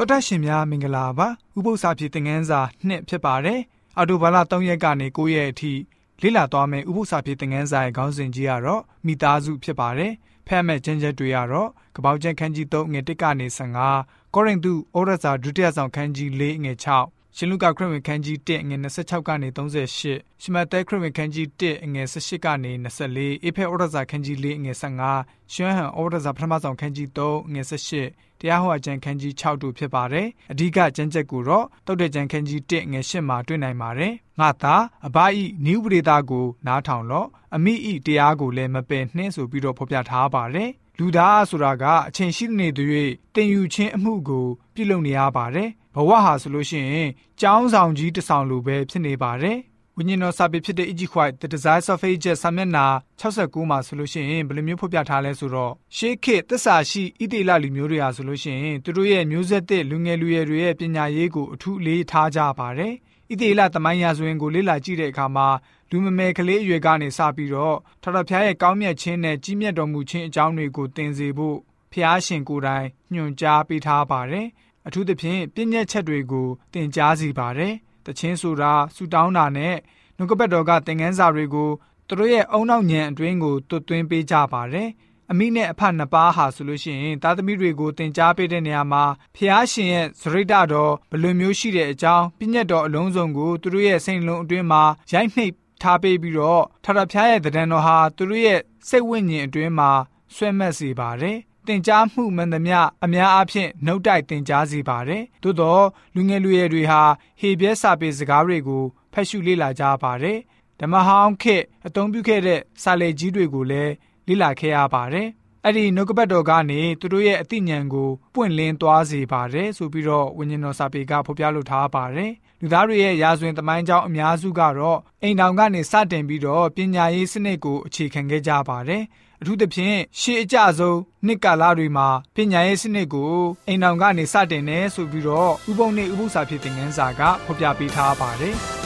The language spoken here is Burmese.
တော်တာရှင်များမင်္ဂလာပါဥပု္ပ္ပစာဖြစ်တဲ့ငန်းစာနှစ်ဖြစ်ပါတယ်အော်တိုဘာလ3ရက်ကနေ9ရက်အထိလေ့လာသွားမယ့်ဥပု္ပ္ပစာဖြစ်တဲ့ငန်းစာရဲ့ခေါင်းစဉ်ကြီးကတော့မိသားစုဖြစ်ပါတယ်ဖတ်မဲ့ကျမ်းချက်တွေကတော့ကပောက်ကျမ်းခန်းကြီး3ငွေ1ကနေ15ကောရိန္သုဩရစာဒုတိယဆောင်ခန်းကြီး4ငွေ6 ရှင်လုကာခရစ်ဝင်ခန်းကြီး1ငွေ26ကနေ38ရှမသက်ခရစ်ဝင်ခန်းကြီး1ငွေ18ကနေ24အေဖဲဩရစာခန်းကြီး4ငွေ15ရှွမ်းဟန်ဩရစာပထမဆောင်ခန်းကြီး3ငွေ18တရားဟောကျမ်းခန်းကြီး6တို့ဖြစ်ပါတယ်အဓိကကျမ်းချက်ကိုတော့တုတ်တဲ့ကျမ်းခန်းကြီး1ငွေ8မှာတွေ့နိုင်ပါတယ်ငါသာအဘဤနိဥပဒေသားကိုနားထောင်လော့အမိဤတရားကိုလည်းမပယ်နှင်းဆိုပြီးတော့ဖော်ပြထားပါတယ်လူသားဆိုတာကအချိန်ရှိနေသူ၍တင်ယူခြင်းအမှုကိုပြုလုပ်နေရပါတယ် ဘဝဟာဆိုလို့ရှိရင်ကြောင်းဆောင်ကြီးတစ်ဆောင်လိုပဲဖြစ်နေပါတယ်ဝိညာဉ်တော်စာပေဖြစ်တဲ့ Egypt White The Desires of Ages စာမျက်နှာ69မှာဆိုလို့ရှိရင်ဘယ်လိုမျိုးဖော်ပြထားလဲဆိုတော့ရှေးခေတ်သစ္စာရှိဣသေလလူမျိုးတွေဟာဆိုလို့ရှိရင်သူတို့ရဲ့မျိုးဆက်သစ်လူငယ်လူရွယ်တွေရဲ့ပညာရေးကိုအထူးလေးထားကြပါတယ်ဣသေလသမိုင်းရာဇဝင်ကိုလေ့လာကြည့်တဲ့အခါမှာလူမမယ်ကလေးအရွယ်ကနေစပြီးတော့ထထဖျားရဲ့ကောင်းမြတ်ခြင်းနဲ့ကြီးမြတ်တော်မူခြင်းအကြောင်းတွေကိုသင်စေဖို့ဖျားရှင်ကိုယ်တိုင်ညွှန်ကြားပေးထားပါတယ်။ အထူးသဖြင့်ပြည့်ညက်ချက်တွေကိုသင်ကြားစီပါတယ်။တခြင်းဆိုတာဆူတောင်းတာနဲ့နှုတ်ကပတ်တော်ကသင်ခန်းစာတွေကိုသူတို့ရဲ့အုံနောက်ညံအတွင်းကိုတွတ်သွင်းပေးကြပါတယ်။အမိနဲ့အဖနှစ်ပါးဟာဆိုလို့ရှိရင်သားသမီးတွေကိုတင် जा ပေးတဲ့နေရာမှာဖျားရှင်ရဲ့ဇရိတတော်ဘယ်လိုမျိုးရှိတဲ့အကြောင်းပြည့်ညတ်တော်အလုံးစုံကိုသူတို့ရဲ့စိတ်လုံးအတွင်းမှာရိုက်နှိပ်ထားပေးပြီးတော့ထထဖျားရဲ့တံတော်ဟာသူတို့ရဲ့စိတ်ဝိညာဉ်အတွင်းမှာဆွဲမက်စေပါတယ်။ တင် जा မှုမှန်သမျှအများအားဖြင့်နှုတ်တိုက်တင် जा စေပါတယ်။သို့တော့လူငယ်လူရွယ်တွေဟာဟေပြဲစာပေစကားတွေကိုဖတ်ရှုလေ့လာကြပါတယ်။ဓမ္မဟောင်းခေတ်အသုံးပြုခဲ့တဲ့စာလေကြီးတွေကိုလည်းလေ့လာခဲ့ရပါတယ်။ အဲ့ဒီနှုတ်ကပတ်တော်ကနေသူတို့ရဲ့အသိဉာဏ်ကိုပွင့်လင်းသွားစေပါတယ်ဆိုပြီးတော့ဝိညာဉ်တော်စာပေကဖော်ပြလိုထားပါတယ်။လူသားတွေရဲ့ရာဇဝင်သမိုင်းကြောင်းအများစုကတော့အိမ်တောင်ကနေစတင်ပြီးတော့ပညာရေးစနစ်ကိုအခြေခံခဲ့ကြပါတယ်။အထူးသဖြင့်ရှေးအကြဆုံးနှစ်ကာလတွေမှာပညာရေးစနစ်ကိုအိမ်တောင်ကနေစတင်နေဆိုပြီးတော့ဥပုံနဲ့ဥပု္ပ္ပစာဖြစ်တဲ့ငန်းစာကဖော်ပြပေးထားပါတယ်။